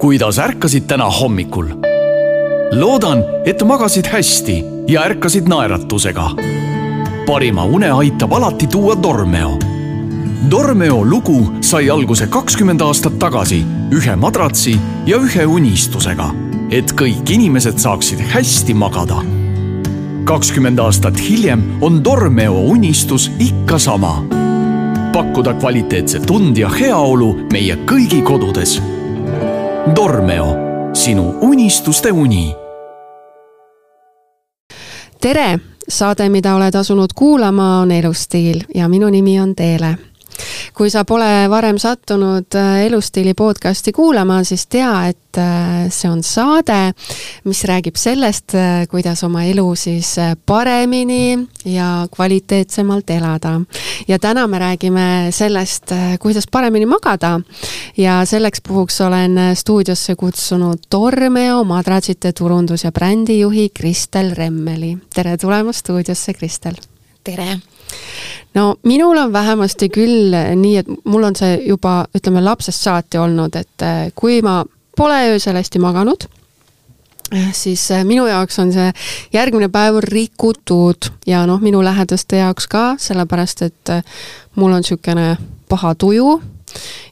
kuidas ärkasid täna hommikul? loodan, et magasid hästi ja ärkasid naeratusega. parima une aitab alati tuua Dormeo. Dormeo lugu sai alguse kakskümmend aastat tagasi ühe madratsi ja ühe unistusega, et kõik inimesed saaksid hästi magada. kakskümmend aastat hiljem on Dormeo unistus ikka sama pakkuda kvaliteetset und ja heaolu meie kõigi kodudes. Dormeo, sinu unistuste uni. tere, saade, mida oled asunud kuulama, on Elustiil ja minu nimi on Teele kui sa pole varem sattunud äh, Elustiili podcasti kuulama, siis tea, et äh, see on saade, mis räägib sellest, äh, kuidas oma elu siis paremini ja kvaliteetsemalt elada. ja täna me räägime sellest, kuidas paremini magada. ja selleks puhuks olen stuudiosse kutsunud Tormeo madratsite turundus- ja brändijuhi Kristel Remmeli. tere tulemast stuudiosse, Kristel! Tere! no minul on vähemasti küll nii, et mul on see juba, ütleme lapsest saati olnud, et eh, kui ma pole öösel hästi maganud, eh, siis eh, minu jaoks on see järgmine päev rikutud ja noh, minu lähedaste jaoks ka, sellepärast et mul on niisugune paha tuju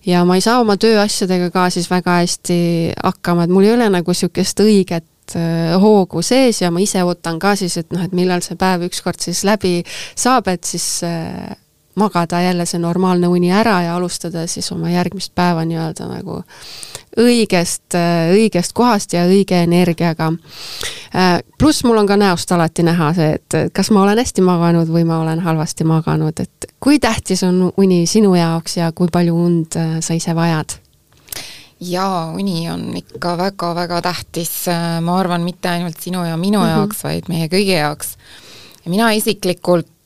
ja ma ei saa oma tööasjadega ka siis väga hästi hakkama, et mul ei ole nagu niisugust õiget Äh, hoogu sees ja ma ise ootan ka siis, et noh, et millal see päev ükskord siis läbi saab, et siis äh, magada jälle see normaalne uni ära ja alustada siis oma järgmist päeva nii-öelda nagu õigest, äh, õigest kohast ja õige energiaga. pluss mul on ka näost alati näha see, et kas ma olen hästi maganud või ma olen halvasti maganud, et kui tähtis on uni sinu jaoks ja kui palju und sa ise vajad jaa, uni on ikka väga-väga tähtis, ma arvan, mitte ainult sinu ja minu mm -hmm. jaoks, vaid meie kõigi jaoks. ja mina isiklikult äh,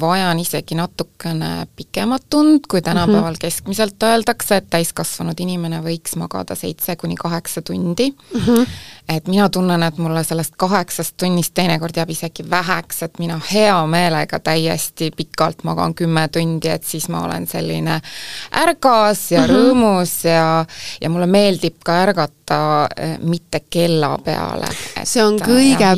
vajan isegi natukene pikemat und, kui tänapäeval mm -hmm. keskmiselt öeldakse, et täiskasvanud inimene võiks magada seitse kuni kaheksa tundi mm. -hmm et mina tunnen, et mulle sellest kaheksast tunnist teinekord jääb isegi väheks, et mina hea meelega täiesti pikalt magan kümme tundi, et siis ma olen selline ärgas ja mm -hmm. rõõmus ja, ja mulle meeldib ka ärgata eh, mitte kella peale. see on kõige ja,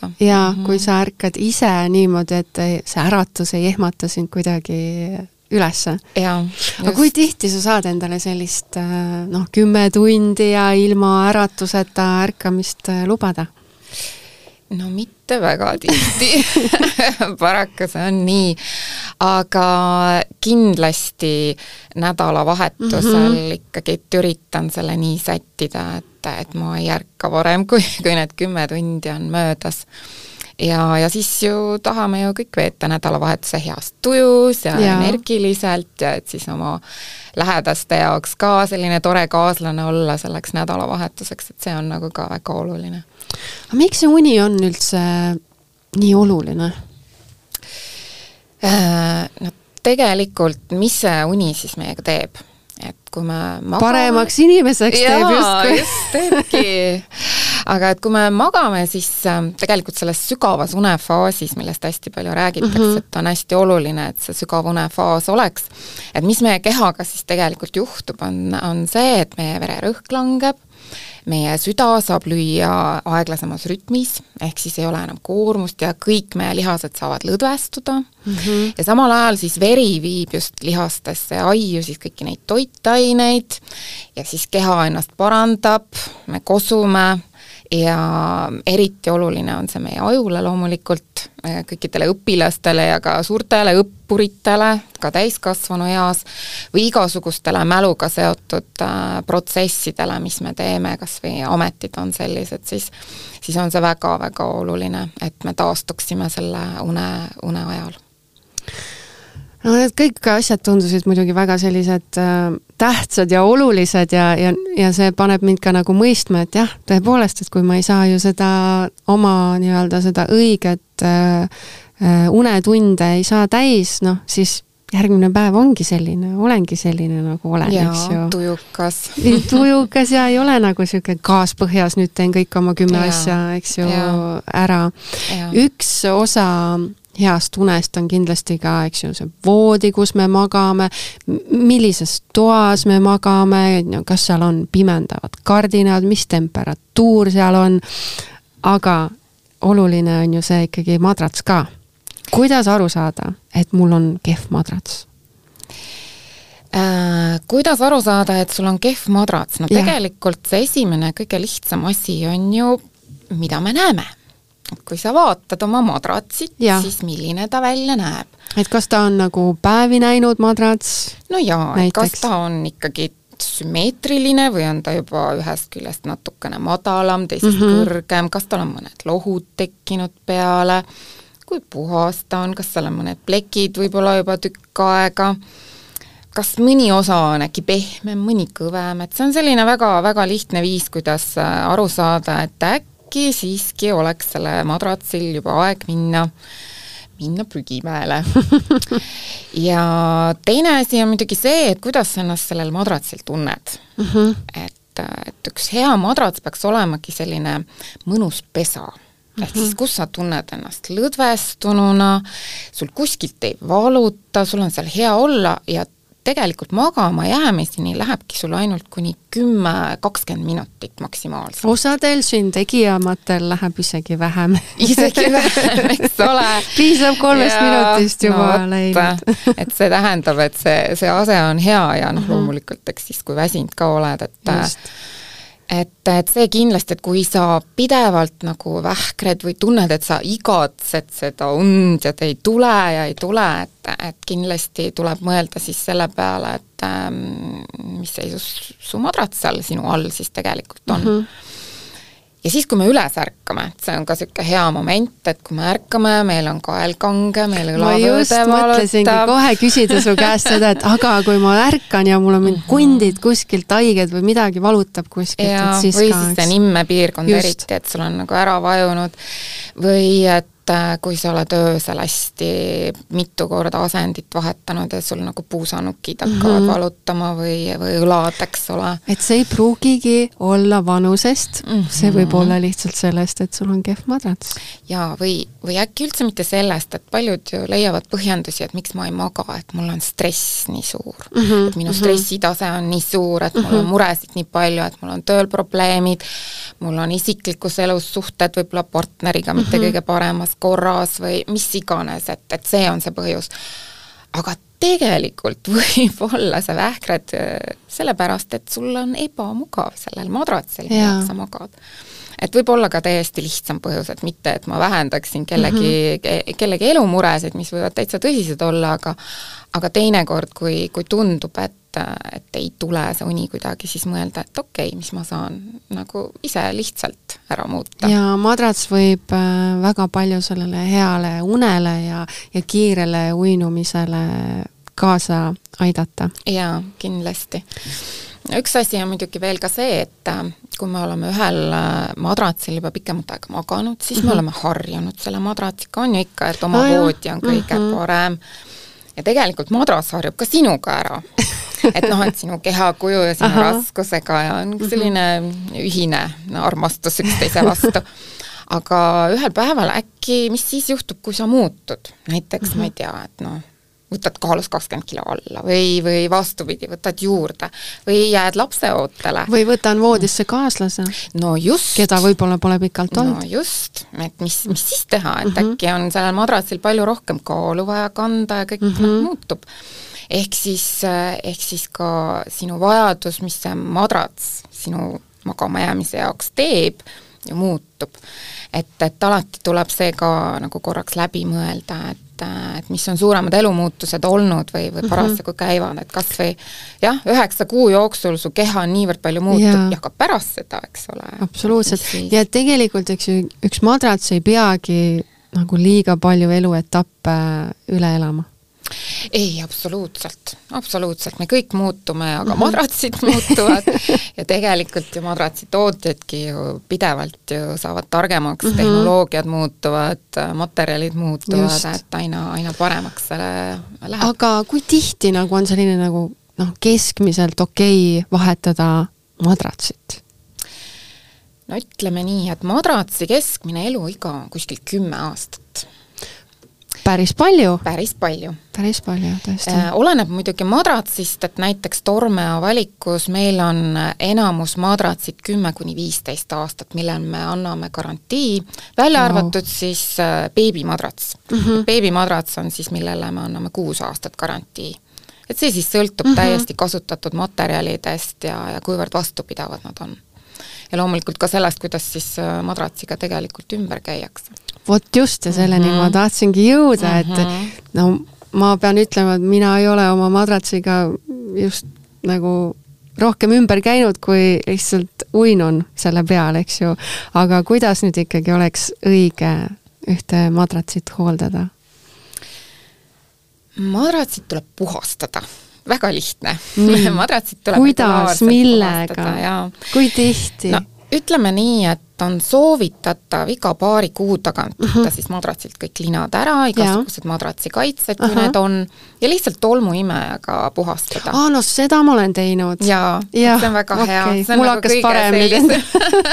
parem jaa mm, -hmm. kui sa ärkad ise niimoodi, et see äratus ei ehmata sind kuidagi ülesse. aga kui tihti sa saad endale sellist äh, noh, kümme tundi ja ilma äratuseta ärkamist äh, lubada? No mitte väga tihti paraku see on nii, aga kindlasti nädalavahetusel mm -hmm. ikkagi, et üritan selle nii sättida, et, et ma ei ärka varem, kui, kui need kümme tundi on möödas ja, ja siis ju tahame ju kõik veeta nädalavahetuse heas tujus ja, ja energiliselt ja et siis oma lähedaste jaoks ka selline tore kaaslane olla selleks nädalavahetuseks, et see on nagu ka väga oluline. Aga miks see uni on üldse nii oluline? Äh, no tegelikult, mis see uni siis meiega teeb? et kui me magame paremaks inimeseks teeb justkui. just teebki aga et kui me magame, siis ähm, tegelikult selles sügavas unefaasis, millest hästi palju räägitakse mm, -hmm. et on hästi oluline, et see sügav unefaas oleks, et mis meie kehaga siis tegelikult juhtub, on, on see, et meie vererõhk langeb, meie süda saab lüüa aeglasemas rütmis, ehk siis ei ole enam koormust ja kõik meie lihased saavad lõdvestuda mm. -hmm. ja samal ajal siis veri viib just lihastesse aiu siis kõiki neid toitaineid ja siis keha ennast parandab, me kosume ja eriti oluline on see meie ajule loomulikult, äh, kõikidele õpilastele ja ka suurtele õppuritele, ka täiskasvanu eas, või igasugustele mäluga seotud äh, protsessidele, mis me teeme, kas või ametid on sellised, siis siis on see väga-väga oluline, et me taastuksime selle une, une ajal no need kõik asjad tundusid muidugi väga sellised äh, tähtsad ja olulised ja, ja, ja see paneb mind ka nagu mõistma, et jah, tõepoolest, et kui ma ei saa ju seda oma nii-öelda seda õiget äh, äh, unetunde ei saa täis, noh siis järgmine päev ongi selline, olengi selline nagu olen, eks ju. tujukas tujukas ja ei ole nagu sihuke gaas põhjas, nüüd teen kõik oma kümme ja, asja, eks ju, ära. üks osa heast unest on kindlasti ka, eks ju, see voodi, kus me magame, millises toas me magame, kas seal on pimendavad kardinad, mis temperatuur seal on, aga oluline on ju see ikkagi madrats ka. kuidas aru saada, et mul on kehv madrats? Äh, kuidas aru saada, et sul on kehv madrats, no ja. tegelikult see esimene kõige lihtsam asi on ju, mida me näeme. Kui sa vaatad oma madratsit, siis milline ta välja näeb. et kas ta on nagu päevi näinud madrats? no jaa, et kas ta on ikkagi sümmeetriline või on ta juba ühest küljest natukene madalam, teisest mm -hmm. kõrgem, kas tal on mõned lohud tekkinud peale, kui puhas ta on, kas seal on mõned plekid võib-olla juba tükk aega? Kas mõni osa on äkki pehmem, mõni kõvem, et see on selline väga-väga lihtne viis, kuidas äh, aru saada, et äkki siiski oleks selle madratsil juba aeg minna, minna prügimäele ja teine asi on muidugi see, et kuidas sa ennast sellel madratsil tunned mm. -hmm. et, et üks hea madrats peaks olemagi selline mõnus pesa ehk siis mhm. kus sa tunned ennast lõdvestununa, sul kuskilt ei valuta, sul on seal hea olla ja tegelikult magama jäämiseni lähebki sul ainult kuni kümme, kakskümmend minutit maksimaalselt. osadel siin tegijamatel läheb isegi vähem isegi vähem, eks ole. piisab kolmest ja, minutist juba no, läinud et see tähendab, et see, see ase on hea ja noh, mhm. loomulikult eks siis, kui väsinud ka oled, et Just et, et see kindlasti, et kui sa pidevalt nagu vähkred või tunned, et sa igatsed seda und ja ta ei tule ja ei tule, et, et kindlasti tuleb mõelda siis selle peale, et ähm, mis seisus su madrats seal sinu all siis tegelikult on mm. -hmm ja siis, kui me üles ärkame, see on ka niisugune hea moment, et kui me ärkame, meil on kael kange, meil õlavööde valutab. kohe küsida su käest seda, et aga kui ma ärkan ja mul on mingid mhm. kundid kuskilt haiged või midagi valutab kuskilt, et siis või ka, siis see nimmepiirkond eriti, et sul on nagu ära vajunud või et et äh, kui sa oled öösel hästi mitu korda asendit vahetanud ja sul nagu puusanukid hakkavad mm -hmm. valutama või, või õlad, eks ole. et see ei pruugigi olla vanusest mm, -hmm. see võib olla lihtsalt sellest, et sul on kehv madrats. jaa, või, või äkki üldse mitte sellest, et paljud ju leiavad põhjendusi, et miks ma ei maga, et mul on stress nii suur mm. -hmm. et minu mhm. stressitase on nii suur, et mul on mhm. muresid nii palju, et mul on tööl probleemid, mul on isiklikus elus suhted võib-olla partneriga mitte mm -hmm. kõige paremas korras või mis iganes, et, et see on see põhjus. aga tegelikult võib olla see vähkrad äh, sellepärast, et sul on ebamugav sellel madratsil, millal sa magad. et võib olla ka täiesti lihtsam põhjus, et mitte, et ma vähendaksin kellegi mm, -hmm. kellegi elumuresid, mis võivad täitsa tõsised olla, aga aga teinekord, kui, kui tundub, et et, et ei tule see uni kuidagi, siis mõelda, et okei okay,, mis ma saan nagu ise lihtsalt ära muuta. ja madrats võib äh, väga palju sellele heale unele ja, ja kiirele uinumisele kaasa aidata. jaa, kindlasti üks asi on muidugi veel ka see, et äh, kui me oleme ühel äh, madratsil juba pikemat aega maganud, siis mm -hmm. me mhm. oleme harjunud selle madratsiga, on ju ikka, et oma voodi on kõige mm -hmm. parem ja tegelikult madras harjub ka sinuga ära et noh, et sinu kehakuju ja sinu Aha. raskusega ja on selline ühine armastus üksteise vastu. aga ühel päeval äkki, mis siis juhtub, kui sa muutud, näiteks mm -hmm. ma ei tea, et noh, võtad kaalus kakskümmend kilo alla või, või vastupidi, võtad juurde või jääd lapseootele. või võtan voodisse kaaslase. no just. keda võib-olla pole pikalt olnud. no just, et mis, mis siis teha, et mm -hmm. äkki on sellel madratsil palju rohkem kaalu vaja kanda ja kõik mm -hmm. muutub ehk siis, ehk siis ka sinu vajadus, mis see madrats sinu magamajäämise jaoks teeb, ju muutub. et, et alati tuleb see ka nagu korraks läbi mõelda, et, et mis on suuremad elumuutused olnud või, või mhm. parasjagu käivad, et kas või jah, üheksa kuu jooksul su keha niivõrd palju muutub ja, ja ka pärast seda, eks ole. absoluutselt, ja tegelikult eks ju üks madrats ei peagi nagu liiga palju eluetappe üle elama ei, absoluutselt, absoluutselt, me kõik muutume, aga mhm. madratsid muutuvad ja tegelikult ju madratsi tootjadki ju pidevalt ju saavad targemaks mm, -hmm. tehnoloogiad muutuvad, materjalid muutuvad, et aina, aina paremaks see läheb. aga kui tihti nagu on selline nagu noh, keskmiselt okei okay vahetada madratsit? no ütleme nii, et madratsi keskmine eluiga on kuskil kümme aastat päris palju, päris palju. päris palju, tõesti. Äh, oleneb muidugi madratsist, et näiteks Tormea valikus meil on enamus madratsid kümme kuni viisteist aastat, millel me anname garantii, välja arvatud siis äh, beebimadrats mm. -hmm. beebimadrats on siis, millele me anname kuus aastat garantii. et see siis sõltub mm -hmm. täiesti kasutatud materjalidest ja, ja kuivõrd vastupidavad nad on. ja loomulikult ka sellest, kuidas siis äh, madratsiga tegelikult ümber käiakse vot just ja selleni mm -hmm. ma tahtsingi jõuda mm, -hmm. et Mhm. no ma pean ütlema, et mina ei ole oma madratsiga just nagu rohkem ümber käinud, kui lihtsalt uinun selle peal, eks ju. aga kuidas nüüd ikkagi oleks õige ühte madratsit hooldada? madratsit tuleb puhastada, väga lihtne madratsit tuleb kuidas, millega kui tihti no ütleme nii, et on soovitatav iga paari kuu tagant võtta uh -huh. siis madratsilt kõik linad ära, igasugused madratsi kaitsed, kui uh. -huh. need on, ja lihtsalt tolmuimejaga puhastada. aa, no seda ma olen teinud. jaa, Jah, see on väga okei. hea, Mul nagu hakkas kõige paremini sellisem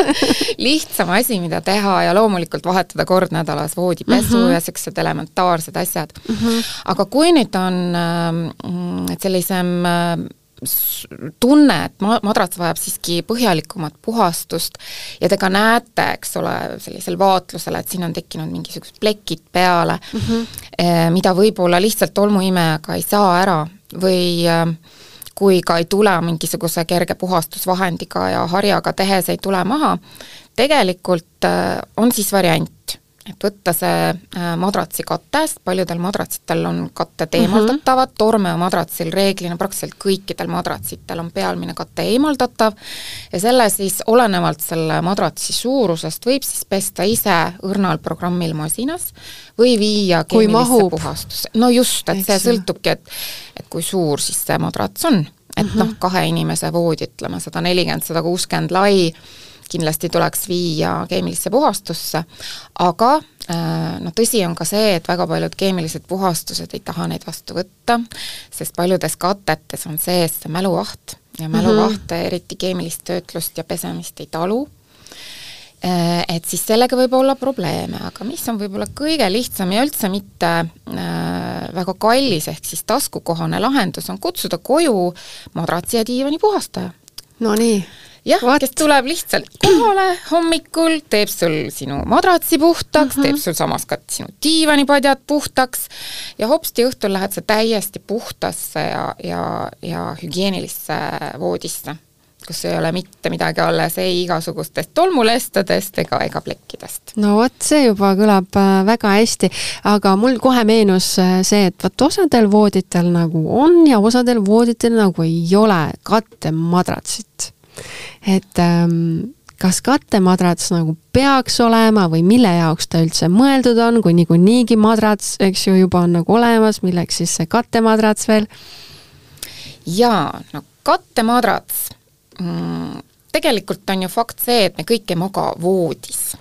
lihtsam asi, mida teha ja loomulikult vahetada kord nädalas voodipesu mm -hmm. ja niisugused elementaarsed asjad mm. -hmm. aga kui nüüd on et sellisem äh, tunne, et ma-, madrats vajab siiski põhjalikumat puhastust ja te ka näete, eks ole, sellisel vaatlusel, et siin on tekkinud mingisugused plekid peale mm, -hmm. mida võib-olla lihtsalt tolmuimejaga ei saa ära või äh, kui ka ei tule mingisuguse kerge puhastusvahendiga ja harjaga tehes ei tule maha, tegelikult äh, on siis variant, et võtta see äh, madratsi katest, paljudel madratsitel on katted eemaldatavad mm, -hmm. Tormeo madratsil reeglina praktiliselt kõikidel madratsitel on pealmine kate eemaldatav ja selle siis olenevalt selle madratsi suurusest võib siis pesta ise õrnal programmil masinas või viia keemilisse puhastusse. no just, et Eks see sõltubki, et et kui suur siis see madrats on, et mm -hmm. noh, kahe inimese voodi, ütleme sada nelikümmend, sada kuuskümmend lai, kindlasti tuleks viia keemilisse puhastusse, aga äh, no tõsi on ka see, et väga paljud keemilised puhastused ei taha neid vastu võtta, sest paljudes katetes on sees see mäluaht ja mäluaht mm -hmm. eriti keemilist töötlust ja pesemist ei talu Äh, et siis sellega võib olla probleeme, aga mis on võib-olla kõige lihtsam ja üldse mitte äh, väga kallis, ehk siis taskukohane lahendus, on kutsuda koju madratsi ja diivani puhastaja. Nonii. Jah, kes tuleb lihtsalt kohale hommikul, teeb sul sinu madratsi puhtaks mm, -hmm. teeb sul samas ka sinu diivanipadjad puhtaks ja hopsti õhtul lähed sa täiesti puhtasse ja, ja, ja hügieenilisse voodisse, kus ei ole mitte midagi alles ei igasugustest tolmulestadest ega, ega plekkidest. no vot, see juba kõlab äh, väga hästi, aga mul kohe meenus äh, see, et vot osadel vooditel nagu on ja osadel vooditel nagu ei ole kattemadratsit. Et ähm, kas kattemadrats nagu peaks olema või mille jaoks ta üldse mõeldud on, kui niikuinii madrats, eks ju, juba on nagu olemas, milleks siis see kattemadrats veel? jaa, no kattemadrats mm,, tegelikult on ju fakt see, et me kõik ei maga voodis.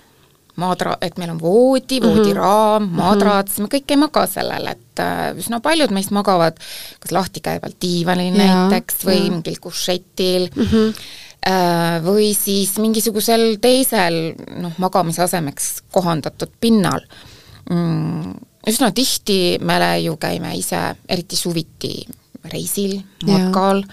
Madra-, et meil on voodi, voodiraam mm, -hmm. madrats, me kõik ei maga sellel, et äh, üsna paljud meist magavad kas lahtikäival diivanil Jaa, näiteks või jaa. mingil kušetil Mm -hmm. või siis mingisugusel teisel noh, magamisasemeks kohandatud pinnal mm,. Üsna tihti me ju käime ise, eriti suviti, reisil, matkal,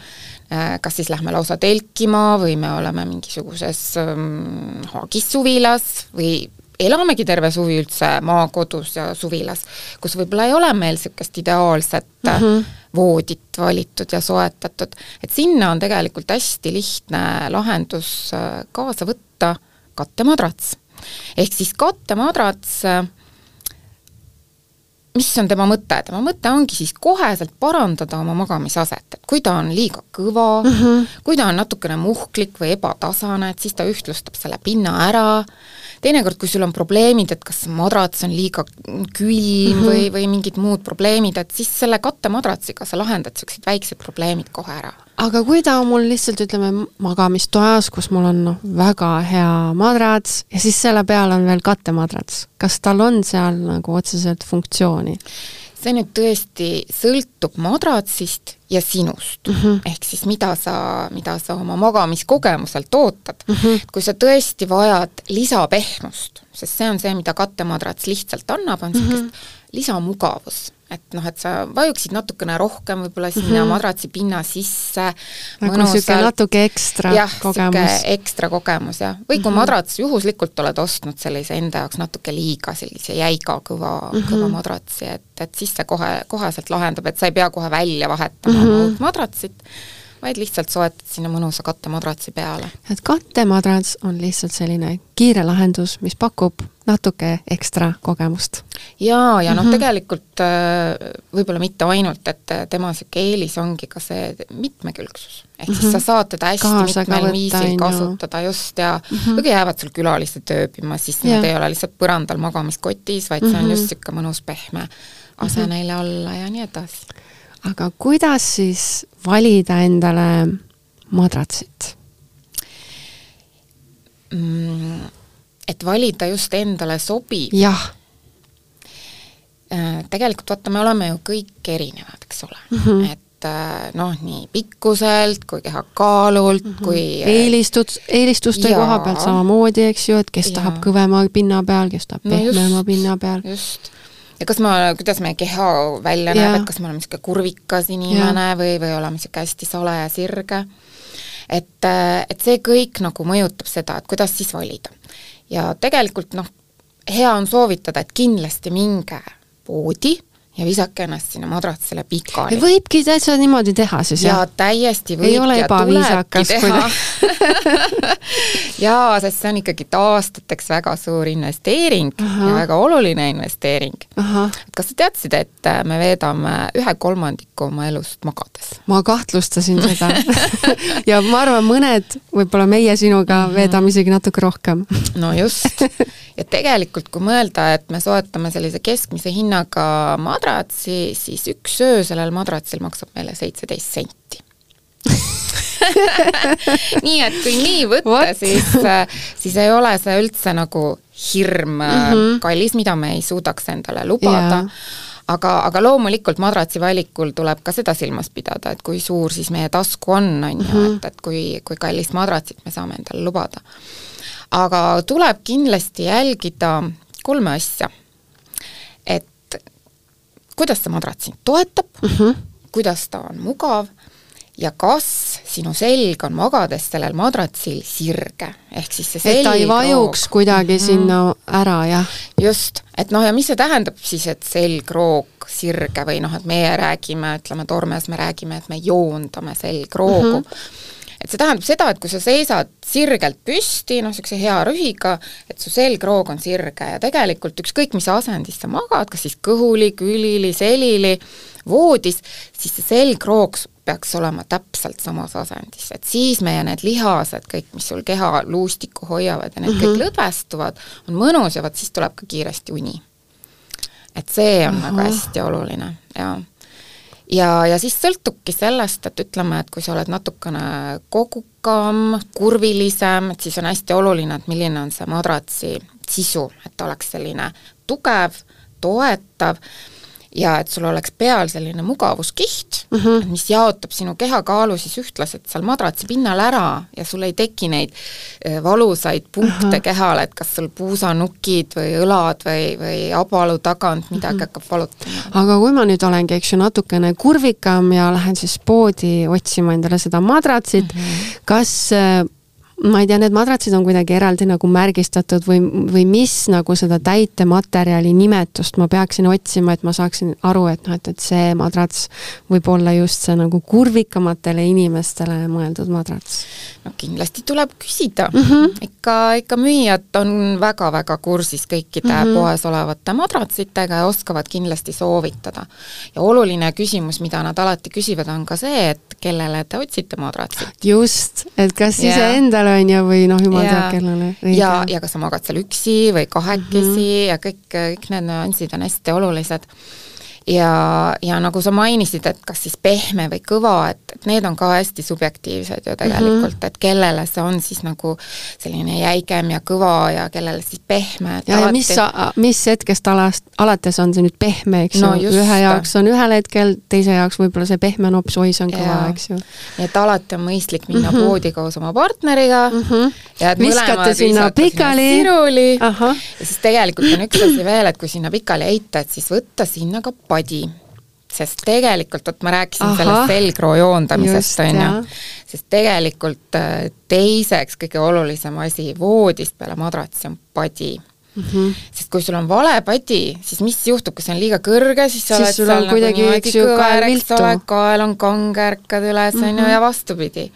kas siis lähme lausa telkima või me oleme mingisuguses ähm, haagis suvilas või elamegi terve suvi üldse maakodus ja suvilas, kus võib-olla ei ole meil niisugust ideaalset mm -hmm. voodit valitud ja soetatud, et sinna on tegelikult hästi lihtne lahendus äh, kaasa võtta kattemadrats. ehk siis kattemadrats äh, mis on tema mõte, tema mõte ongi siis koheselt parandada oma magamisaset, et kui ta on liiga kõva mm, -hmm. kui ta on natukene muhklik või ebatasane, et siis ta ühtlustab selle pinna ära, teinekord, kui sul on probleemid, et kas madrats on liiga külm mm -hmm. või, või mingid muud probleemid, et siis selle kattemadratsiga sa lahendad niisugused väiksed probleemid kohe ära aga kui ta on mul lihtsalt ütleme magamistoas, kus mul on noh, väga hea madrats ja siis selle peal on veel kattemadrats, kas tal on seal nagu otseselt funktsiooni? see nüüd tõesti sõltub madratsist ja sinust mm. -hmm. ehk siis mida sa, mida sa oma magamiskogemuselt ootad mm. -hmm. kui sa tõesti vajad lisapehmust, sest see on see, mida kattemadrats lihtsalt annab, on niisugust mm -hmm. lisamugavus et noh, et sa vajuksid natukene rohkem võib-olla sinna mm -hmm. madratsi pinna sisse. nagu niisugune natuke ekstra jah, kogemus. ekstra kogemus jah, või kui mm -hmm. madrats juhuslikult oled ostnud sellise enda jaoks natuke liiga sellise jäiga kõva mm, -hmm. kõva madratsi, et, et siis see kohe, koheselt lahendab, et sa ei pea kohe välja vahetama mm -hmm. uut madratsit vaid lihtsalt soetad sinna mõnusa kattemadratsi peale. et kattemadrats on lihtsalt selline kiire lahendus, mis pakub natuke ekstra kogemust. jaa, ja noh mm -hmm., tegelikult äh, võib-olla mitte ainult, et äh, tema niisugune eelis ongi ka see mitmekülgsus. ehk mm -hmm. siis sa saad teda hästi Kaasa mitmel viisil kasutada just ja mm -hmm. või jäävad sul külalised ööbima, siis nad ei ole lihtsalt põrandal magamiskotis, vaid mm -hmm. see on just niisugune mõnus pehme ase mm -hmm. neile olla ja nii edasi aga kuidas siis valida endale madratsit mm,? et valida just endale sobiv? jah. Äh, tegelikult vaata, me oleme ju kõik erinevad, eks ole mm, -hmm. et äh, noh, nii pikkuselt kui kehakaalult mm, -hmm. kui eelistud, eelistuste ja, koha pealt samamoodi, eks ju, et kes ja. tahab kõvema pinna peal, kes tahab no pehmema pinna peal. just ja kas ma, kuidas meie keha välja näeb, et kas me oleme niisugune kurvikas inimene ja. või, või oleme niisugune hästi sale ja sirge. et, et see kõik nagu mõjutab seda, et kuidas siis valida. ja tegelikult noh, hea on soovitada, et kindlasti minge poodi ja visake ennast sinna madratsile pikali. võibki täitsa niimoodi teha siis, jah? jaa, täiesti võib ei ole ebaviisakas, jaa, sest see on ikkagi aastateks väga suur investeering Aha. ja väga oluline investeering. kas sa teadsid, et äh, me veedame ühe kolmandiku oma elust magades? ma kahtlustasin seda ja ma arvan, mõned, võib-olla meie sinuga mm -hmm. veedame isegi natuke rohkem no just, ja tegelikult kui mõelda, et me soetame sellise keskmise hinnaga madratsi, siis üks öö sellel madratsil maksab meile seitseteist senti nii et kui nii võtta, siis, siis ei ole see üldse nagu hirm mm -hmm. kallis, mida me ei suudaks endale lubada yeah aga, aga loomulikult madratsi valikul tuleb ka seda silmas pidada, et kui suur siis meie tasku on, on ju, mhm. et, et kui, kui kallist madratsit me saame endale lubada. aga tuleb kindlasti jälgida kolme asja. Kuidas see madrats sind toetab mm, -hmm. kuidas ta on mugav ja kas sinu selg on magades sellel madratsil sirge, ehk siis see et ta ei vajuks kuidagi mm -hmm. sinna ära, jah? just, et noh, ja mis see tähendab siis, et selgroog sirge või noh, et meie räägime, ütleme tormes me räägime, et me joondame selgroogu mm, -hmm et see tähendab seda, et kui sa seisad sirgelt püsti, noh, niisuguse hea rühiga, et su selgroog on sirge ja tegelikult ükskõik, mis asendis sa magad, kas siis kõhuli, külili, selili, voodis, siis see selgroog peaks olema täpselt samas asendis, et siis meie need lihased, kõik, mis sul keha luustikku hoiavad ja need mm -hmm. kõik mhm. lõdvestuvad, on mõnus ja vot siis tuleb ka kiiresti uni. et see on Aha. nagu hästi oluline ja ja, ja siis sõltubki sellest, et ütleme, et kui sa oled natukene kogukam, kurvilisem, et siis on hästi oluline, et milline on see madratsi sisu, et ta oleks selline tugev, toetav ja et sul oleks peal selline mugavuskiht mm, -hmm. mis jaotab sinu kehakaalu siis ühtlaselt seal madratsi pinnal ära ja sul ei teki neid eh, valusaid punkte uh -huh. kehal, et kas sul puusanukid või õlad või, või abalu tagant midagi mm -hmm. hakkab valutama. aga kui ma nüüd olengi, eks ju, natukene kurvikam ja lähen siis poodi otsima endale seda madratsit mm, -hmm. kas eh, ma ei tea, need madratsid on kuidagi eraldi nagu märgistatud või, või mis nagu seda täitematerjali nimetust ma peaksin otsima, et ma saaksin aru, et noh, et, et see madrats võib olla just see nagu kurvikamatele inimestele mõeldud madrats? no kindlasti tuleb küsida mm. -hmm. ikka, ikka müüjad on väga-väga kursis kõikide mm -hmm. poes olevate madratsitega ja oskavad kindlasti soovitada. ja oluline küsimus, mida nad alati küsivad, on ka see, et kellele te otsite madratsit. just, et kas yeah. iseendale on ju, või noh, jumal teab kellele. ja, ja kas sa magad seal üksi või kahekesi mm -hmm. ja kõik, kõik need nüansid on hästi olulised. Ja, ja nagu sa mainisid, et kas siis pehme või kõva, et, et need on ka hästi subjektiivsed ju tegelikult mm, -hmm. et kellele see on siis nagu selline jäigem ja kõva ja kellele siis pehme. ja, ja mis, mis hetkest alast, alates on see nüüd pehme, eks no, ju, ühe jaoks on ühel hetkel, teise jaoks võib-olla see pehme nops, oi, see on kõva, eks ju. nii et alati on mõistlik minna mm -hmm. poodi koos oma partneriga mm -hmm. ja et viskate sinna pikali. siruli ja siis tegelikult on üks asi veel, et kui sinna pikali heita, et siis võtta sinna ka padi. sest tegelikult, vot ma rääkisin Aha. sellest selgroo joondamisest, on ju, sest tegelikult äh, teiseks kõige olulisem asi voodist peale madratsi on padi Mm -hmm. sest kui sul on vale padi, siis mis juhtub, kui see on liiga kõrge, siis sa siis oled seal nagu niimoodi kõver, eks ole, kael on kange, ärkad üles, on ju, mhm. ja vastupidi.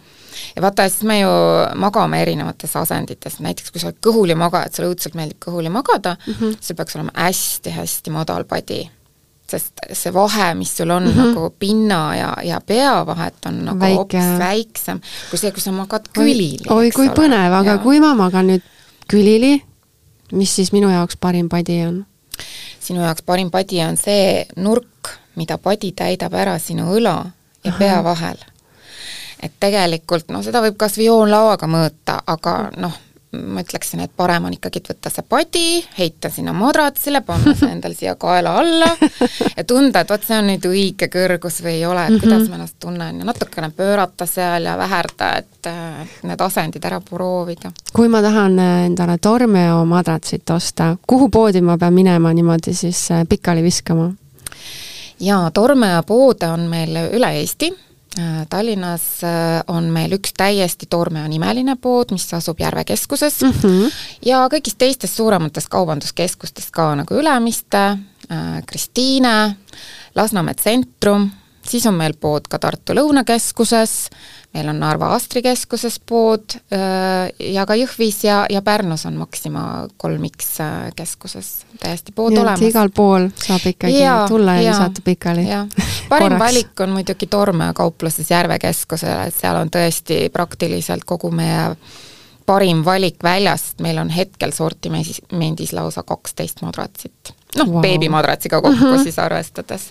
ja vaata, siis me ju magame erinevates asendites, näiteks kui sa oled kõhuli magajad, sulle õudselt meeldib kõhuli magada mm, -hmm. sul peaks olema hästi-hästi madal padi sest see vahe, mis sul on mm -hmm. nagu pinna ja, ja pea vahet, on nagu Väike. hoopis väiksem kui see, kui sa magad külili. oi, kui ole. põnev, aga ja. kui ma magan nüüd külili, mis siis minu jaoks parim padi on? sinu jaoks parim padi on see nurk, mida padi täidab ära sinu õla ja Aha. pea vahel. et tegelikult noh, seda võib kas või joonlauaga mõõta, aga noh, ma ütleksin, et parem on ikkagi võtta see padi, heita sinna madratsile, panna see endal siia kaela alla ja tunda, et vot see on nüüd õige kõrgus või ei ole, et kuidas mhm. ma ennast tunnen ja natukene pöörata seal ja väherda, et need asendid ära proovida. kui ma tahan äh, endale Tormeo madratsit osta, kuhu poodi ma pean minema niimoodi siis äh, pikali viskama? jaa, Tormeo poode on meil üle Eesti Tallinnas äh, on meil üks täiesti Toormeo nimeline pood, mis asub Järve keskuses. Mm -hmm. ja kõigist teistest suurematest kaubanduskeskustest ka nagu Ülemiste, äh, Kristiine, Lasnamäe tsentrum, siis on meil pood ka Tartu Lõunakeskuses, meil on Narva Astri keskuses pood ja ka Jõhvis ja, ja Pärnus on Maxima 3X keskuses. Täiesti pood ja, olemas. igal pool saab ikkagi ja, tulla ja, ja visata pikali. parim valik on muidugi Tormeo kaupluses Järve keskusel, et seal on tõesti praktiliselt kogu meie parim valik väljast, meil on hetkel sortimendis lausa kaksteist madratsit noh wow., beebimadratsiga kokku mm -hmm. siis arvestades.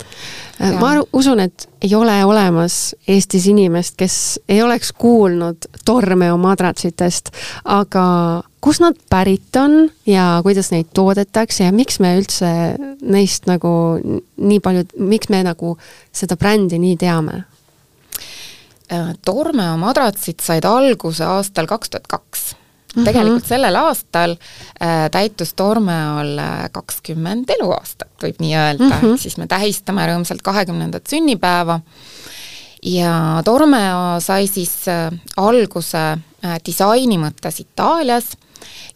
Äh, ma usun, et ei ole olemas Eestis inimest, kes ei oleks kuulnud Tormeo madratsitest, aga kust nad pärit on ja kuidas neid toodetakse ja miks me üldse neist nagu nii palju, miks me nagu seda brändi nii teame? Äh, Tormeo madratsid said alguse aastal kaks tuhat kaks. Tegelikult sellel aastal äh, täitus Tormeol äh, kakskümmend eluaastat, võib nii öelda mm, -hmm. siis me tähistame rõõmsalt kahekümnendat sünnipäeva ja Tormeo sai siis äh, alguse äh, disaini mõttes Itaalias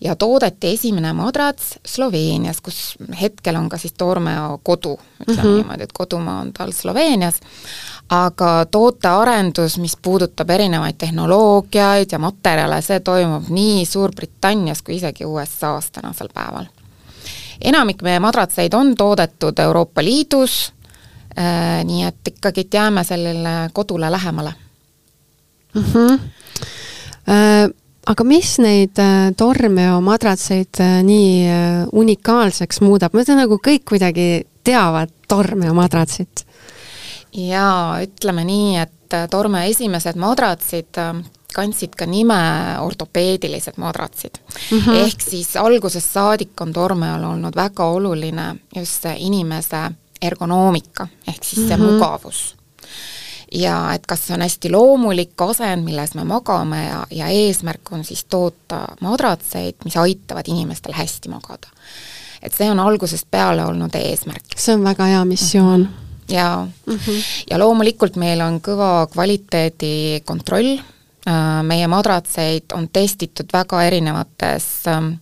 ja toodeti esimene madrats Sloveenias, kus hetkel on ka siis Tormeo kodu, ütleme mm -hmm. niimoodi, et kodumaa on tal Sloveenias, aga tootearendus, mis puudutab erinevaid tehnoloogiaid ja materjale, see toimub nii Suurbritannias kui isegi USA-s tänasel päeval. enamik meie madratseid on toodetud Euroopa Liidus äh,, nii et ikkagi jääme sellele kodule lähemale mm. -hmm. Äh aga mis neid äh, Tormeo madratseid äh, nii äh, unikaalseks muudab, ma ütlen nagu kõik kuidagi teavad Tormeo madratsit jaa, ütleme nii, et äh, Torme esimesed madratsid äh, kandsid ka nime ortopeedilised madratsid mm. -hmm. ehk siis algusest saadik on Tormeal olnud väga oluline just see inimese ergonoomika, ehk siis see mm -hmm. mugavus. ja et kas see on hästi loomulik asend, milles me magame ja, ja eesmärk on siis toota madratseid, mis aitavad inimestel hästi magada. et see on algusest peale olnud eesmärk. see on väga hea missioon mm. -hmm ja mm, -hmm. ja loomulikult meil on kõva kvaliteedikontroll, äh, meie madratseid on testitud väga erinevates ähm,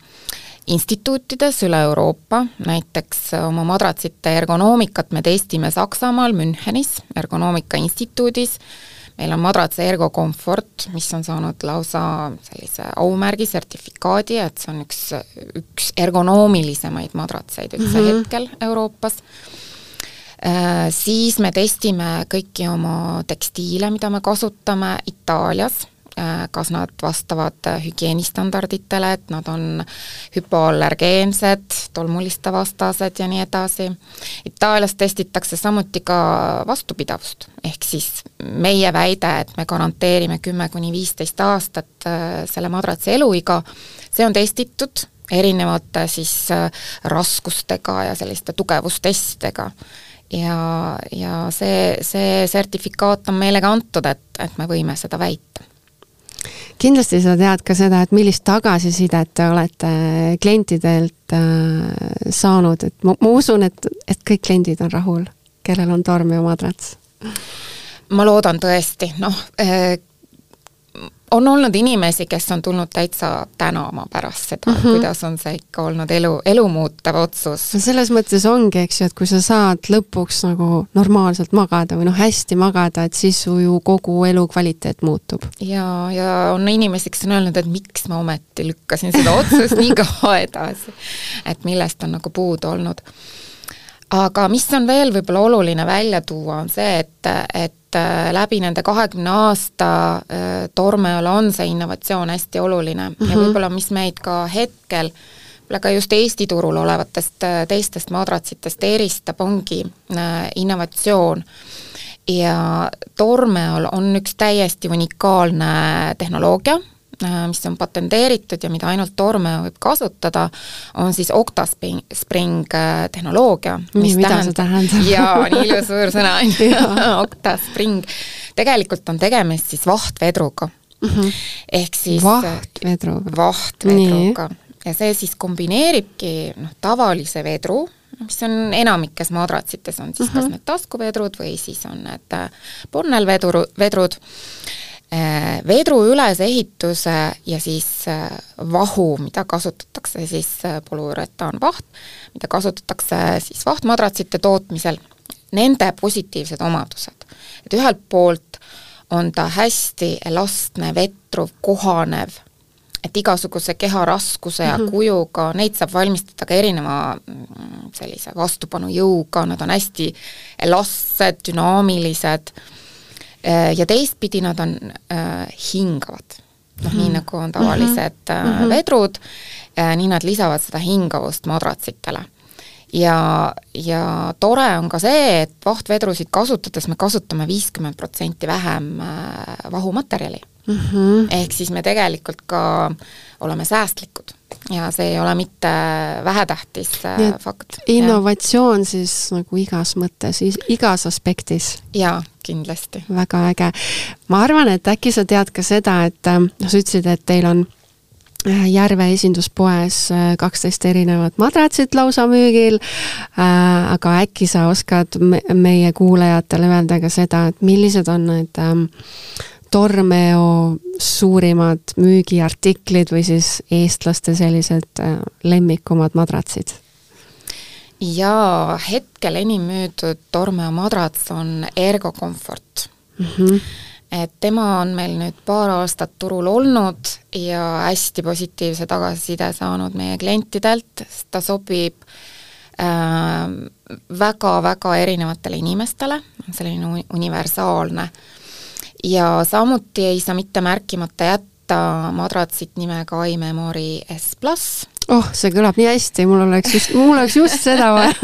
instituutides üle Euroopa, näiteks äh, oma madratsite ergonoomikat me testime Saksamaal Münchenis Ergonoomika Instituudis, meil on madratse Ergo Comfort, mis on saanud lausa sellise aumärgi, sertifikaadi, et see on üks, üks ergonoomilisemaid madratseid üldse mm -hmm. hetkel Euroopas siis me testime kõiki oma tekstiile, mida me kasutame Itaalias, kas nad vastavad hügieenistandarditele, et nad on hüpoallergeensed, tolmuliste vastased ja nii edasi. Itaalias testitakse samuti ka vastupidavust, ehk siis meie väide, et me garanteerime kümme kuni viisteist aastat selle madratsi eluiga, see on testitud erinevate siis äh, raskustega ja selliste tugevustestidega. Ja, ja see, see sertifikaat on meile ka antud, et, et me võime seda väita kindlasti sa tead ka seda, et millist tagasisidet te olete klientidelt äh, saanud, et ma, ma usun, et, et kõik kliendid on rahul, kellel on Tormio madrats? ma loodan tõesti, noh äh,, on olnud inimesi, kes on tulnud täitsa tänama pärast seda mm, -hmm. kuidas on see ikka olnud elu, elumuutev otsus. no selles mõttes ongi, eks ju, et kui sa saad lõpuks nagu normaalselt magada või noh, hästi magada, et siis su ju kogu elukvaliteet muutub. ja, ja on inimesi, kes on öelnud, et miks ma ometi lükkasin seda otsust nii kaua edasi. et millest on nagu puudu olnud aga mis on veel võib-olla oluline välja tuua, on see, et, et äh, läbi nende kahekümne aasta äh, Tormeol on see innovatsioon hästi oluline mm -hmm. ja mhm. võib-olla mis meid ka hetkel võib-olla ka just Eesti turul olevatest äh, teistest madratsitest eristab, ongi innovatsioon. ja Tormeol on üks täiesti unikaalne tehnoloogia mis on patenteeritud ja mida ainult Tormeo võib kasutada, on siis Octaspring Spring äh, tehnoloogia. mida tähendab, tähendab? jaa, nii ilus suur sõna on ju, Octaspring. tegelikult on tegemist siis vahtvedruga mm. -hmm. ehk siis vahtvedruga. vahtvedruga. ja see siis kombineeribki noh, tavalise vedru, mis on enamikes madratsites on siis mm -hmm. kas mhm. need taskuvedrud või siis on need äh, Bonnel-vedru, vedrud, Äh, vedru ülesehituse ja siis äh, vahu, mida kasutatakse siis äh, polüuretaanvaht, mida kasutatakse siis vahtmadratsite tootmisel, nende positiivsed omadused. et ühelt poolt on ta hästi elastne, vetruv, kohanev, et igasuguse keha raskuse ja mm -hmm. kujuga, neid saab valmistada ka erineva mm, sellise vastupanujõuga, nad on hästi elastsed, dünaamilised Äh, ja teistpidi nad on äh, hingavad. noh, nii mhm. nagu on tavalised mm -hmm. vedrud äh,, nii nad lisavad seda hingavust madratsitele. ja, ja tore on ka see, et vahtvedrusid kasutades me kasutame viiskümmend protsenti vähem äh, vahumaterjali mm. -hmm. ehk siis me tegelikult ka oleme säästlikud ja see ei ole mitte vähetähtis äh, fakt. innovatsioon ja. siis nagu igas mõttes, igas aspektis. jaa, kindlasti. väga äge. ma arvan, et äkki sa tead ka seda, et äh, noh, sa ütlesid, et teil on äh, Järve esinduspoes kaksteist erinevat madratsit lausa müügil aga äkki sa oskad me meie kuulajatele öelda ka seda, et millised on need ähm, Tormeo suurimad müügiartiklid või siis eestlaste sellised äh, lemmikumad madratsid? jaa, hetkel enim müüdud Tormeo madrats on Ergo Comfort mm. -hmm. et tema on meil nüüd paar aastat turul olnud ja hästi positiivse tagasiside saanud meie klientidelt, sest ta sobib väga-väga äh, erinevatele inimestele, selline universaalne äh, ja samuti ei saa mitte märkimata jätta madratsit nimega iMemory S pluss. oh, see kõlab nii hästi, mul oleks just, mul oleks just seda vaja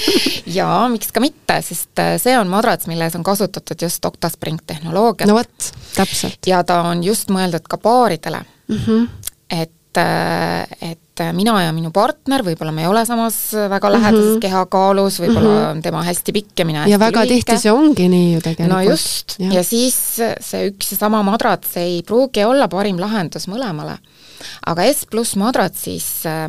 jaa, miks ka mitte, sest äh, see on madrats, milles on kasutatud just Octaspring tehnoloogiat. no vot, täpselt. ja ta on just mõeldud ka paaridele mm. -hmm. et et, et mina ja minu partner, võib-olla me ei ole samas väga lähedases mm -hmm. kehakaalus, võib-olla mm -hmm. on tema hästi pikk ja mina hästi ja väga lühike. tihti see ongi nii ju tegelikult. no just, ja siis see üks ja sama madrats ei pruugi olla parim lahendus mõlemale. aga S pluss madratsis äh,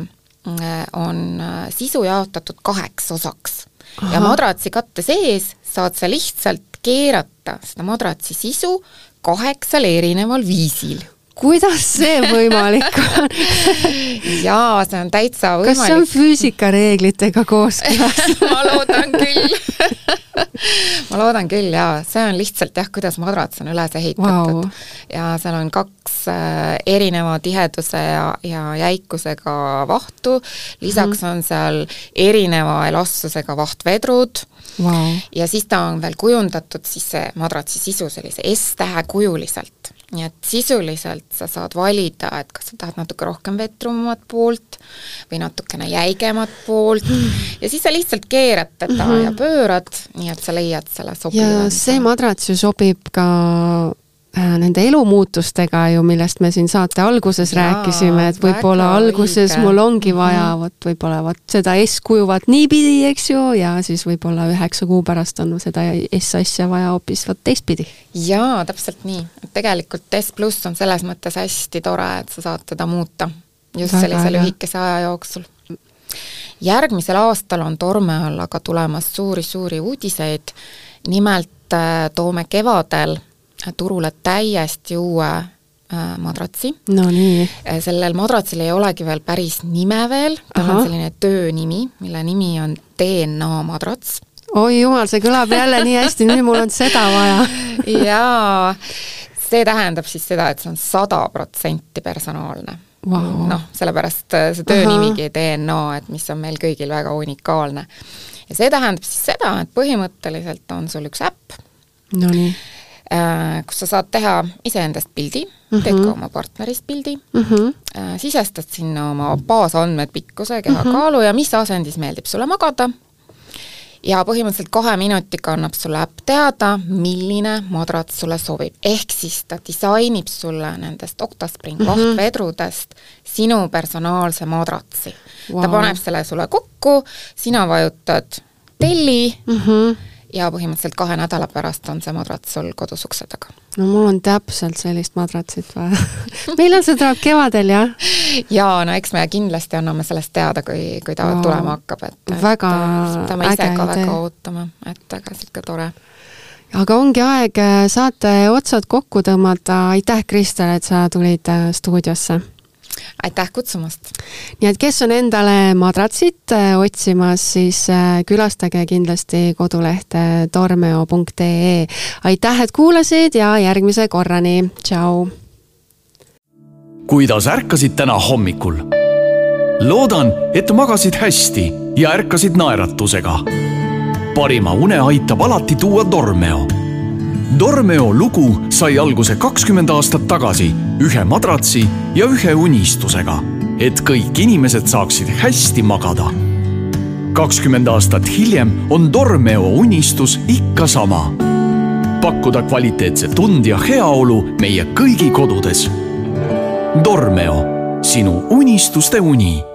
on äh, sisu jaotatud kaheks osaks. ja madratsi katte sees saad sa lihtsalt keerata seda madratsi sisu kaheksal erineval viisil kuidas see võimalik on jaa, see on täitsa võimalik. kas see on füüsikareeglitega kooskõlas ma loodan küll ma loodan küll jaa, see on lihtsalt jah, kuidas madrats on üles ehitatud wow. ja seal on kaks äh, erineva tiheduse ja, ja jäikusega vahtu, lisaks mm -hmm. on seal erineva elastsusega vahtvedrud wow. ja siis ta on veel kujundatud siis see madratsi sisu sellise S-tähe kujuliselt nii et sisuliselt sa saad valida, et kas sa tahad natuke rohkem vetrumat poolt või natukene jäigemat poolt ja siis sa lihtsalt keerad teda mm -hmm. ja pöörad, nii et sa leiad selle sobiva. ja see madrats ju sobib ka nende elumuutustega ju, millest me siin saate alguses Jaa, rääkisime, et võib-olla alguses õige. mul ongi vaja mm -hmm. vot võib-olla vot seda S-kujuvat niipidi, eks ju, ja siis võib-olla üheksa kuu pärast on seda S-asja vaja hoopis vot teistpidi. jaa, täpselt nii. tegelikult S pluss on selles mõttes hästi tore, et sa saad teda muuta just Väga sellise lühikese aja jooksul. järgmisel aastal on torme all aga tulemas suuri-suuri uudiseid, nimelt äh, toome kevadel turule täiesti uue äh, madratsi. no. Äh, sellel madratsil ei olegi veel päris nime veel, tal on selline töönimi, mille nimi on DNA madrats. oi jumal, see kõlab jälle nii hästi, nüüd mul on seda vaja. Jaa, see tähendab siis seda, et see on sada protsenti personaalne. Wow.. noh, sellepärast äh, see töönimigi DNA, et mis on meil kõigil väga unikaalne. ja see tähendab siis seda, et põhimõtteliselt on sul üks äpp, Nonii kus sa saad teha iseendast pildi mm, -hmm. teed ka oma partnerist pildi mm, -hmm. sisestad sinna oma baasandmed, pikkuse, kehakaalu mm -hmm. ja mis asendis meeldib sulle magada, ja põhimõtteliselt kahe minutiga annab sulle äpp teada, milline madrats sulle sobib. ehk siis ta disainib sulle nendest Octaspring mm -hmm. vahtvedrudest sinu personaalse madratsi wow.. ta paneb selle sulle kokku, sina vajutad telli mm, -hmm ja põhimõtteliselt kahe nädala pärast on see madrats sul kodus ukse taga. no mul on täpselt sellist madratsit vaja millal see tuleb, kevadel, jah? jaa, no eks me kindlasti anname sellest teada, kui, kui ta wow. tulema hakkab, et väga me ise ka väga ootame, et väga niisugune tore aga ongi aeg saate otsad kokku tõmmata, aitäh, Kristel, et sa tulid äh, stuudiosse aitäh kutsumast! nii et kes on endale madratsit äh, otsimas, siis äh, külastage kindlasti kodulehte tormeo.ee. aitäh, et kuulasid ja järgmise korrani, tšau! kuidas ärkasid täna hommikul? loodan, et magasid hästi ja ärkasid naeratusega. parima une aitab alati tuua Tormeo Dormeo lugu sai alguse kakskümmend aastat tagasi ühe madratsi ja ühe unistusega, et kõik inimesed saaksid hästi magada. kakskümmend aastat hiljem on Dormeo unistus ikka sama. pakkuda kvaliteetset und ja heaolu meie kõigi kodudes. Dormeo, sinu unistuste uni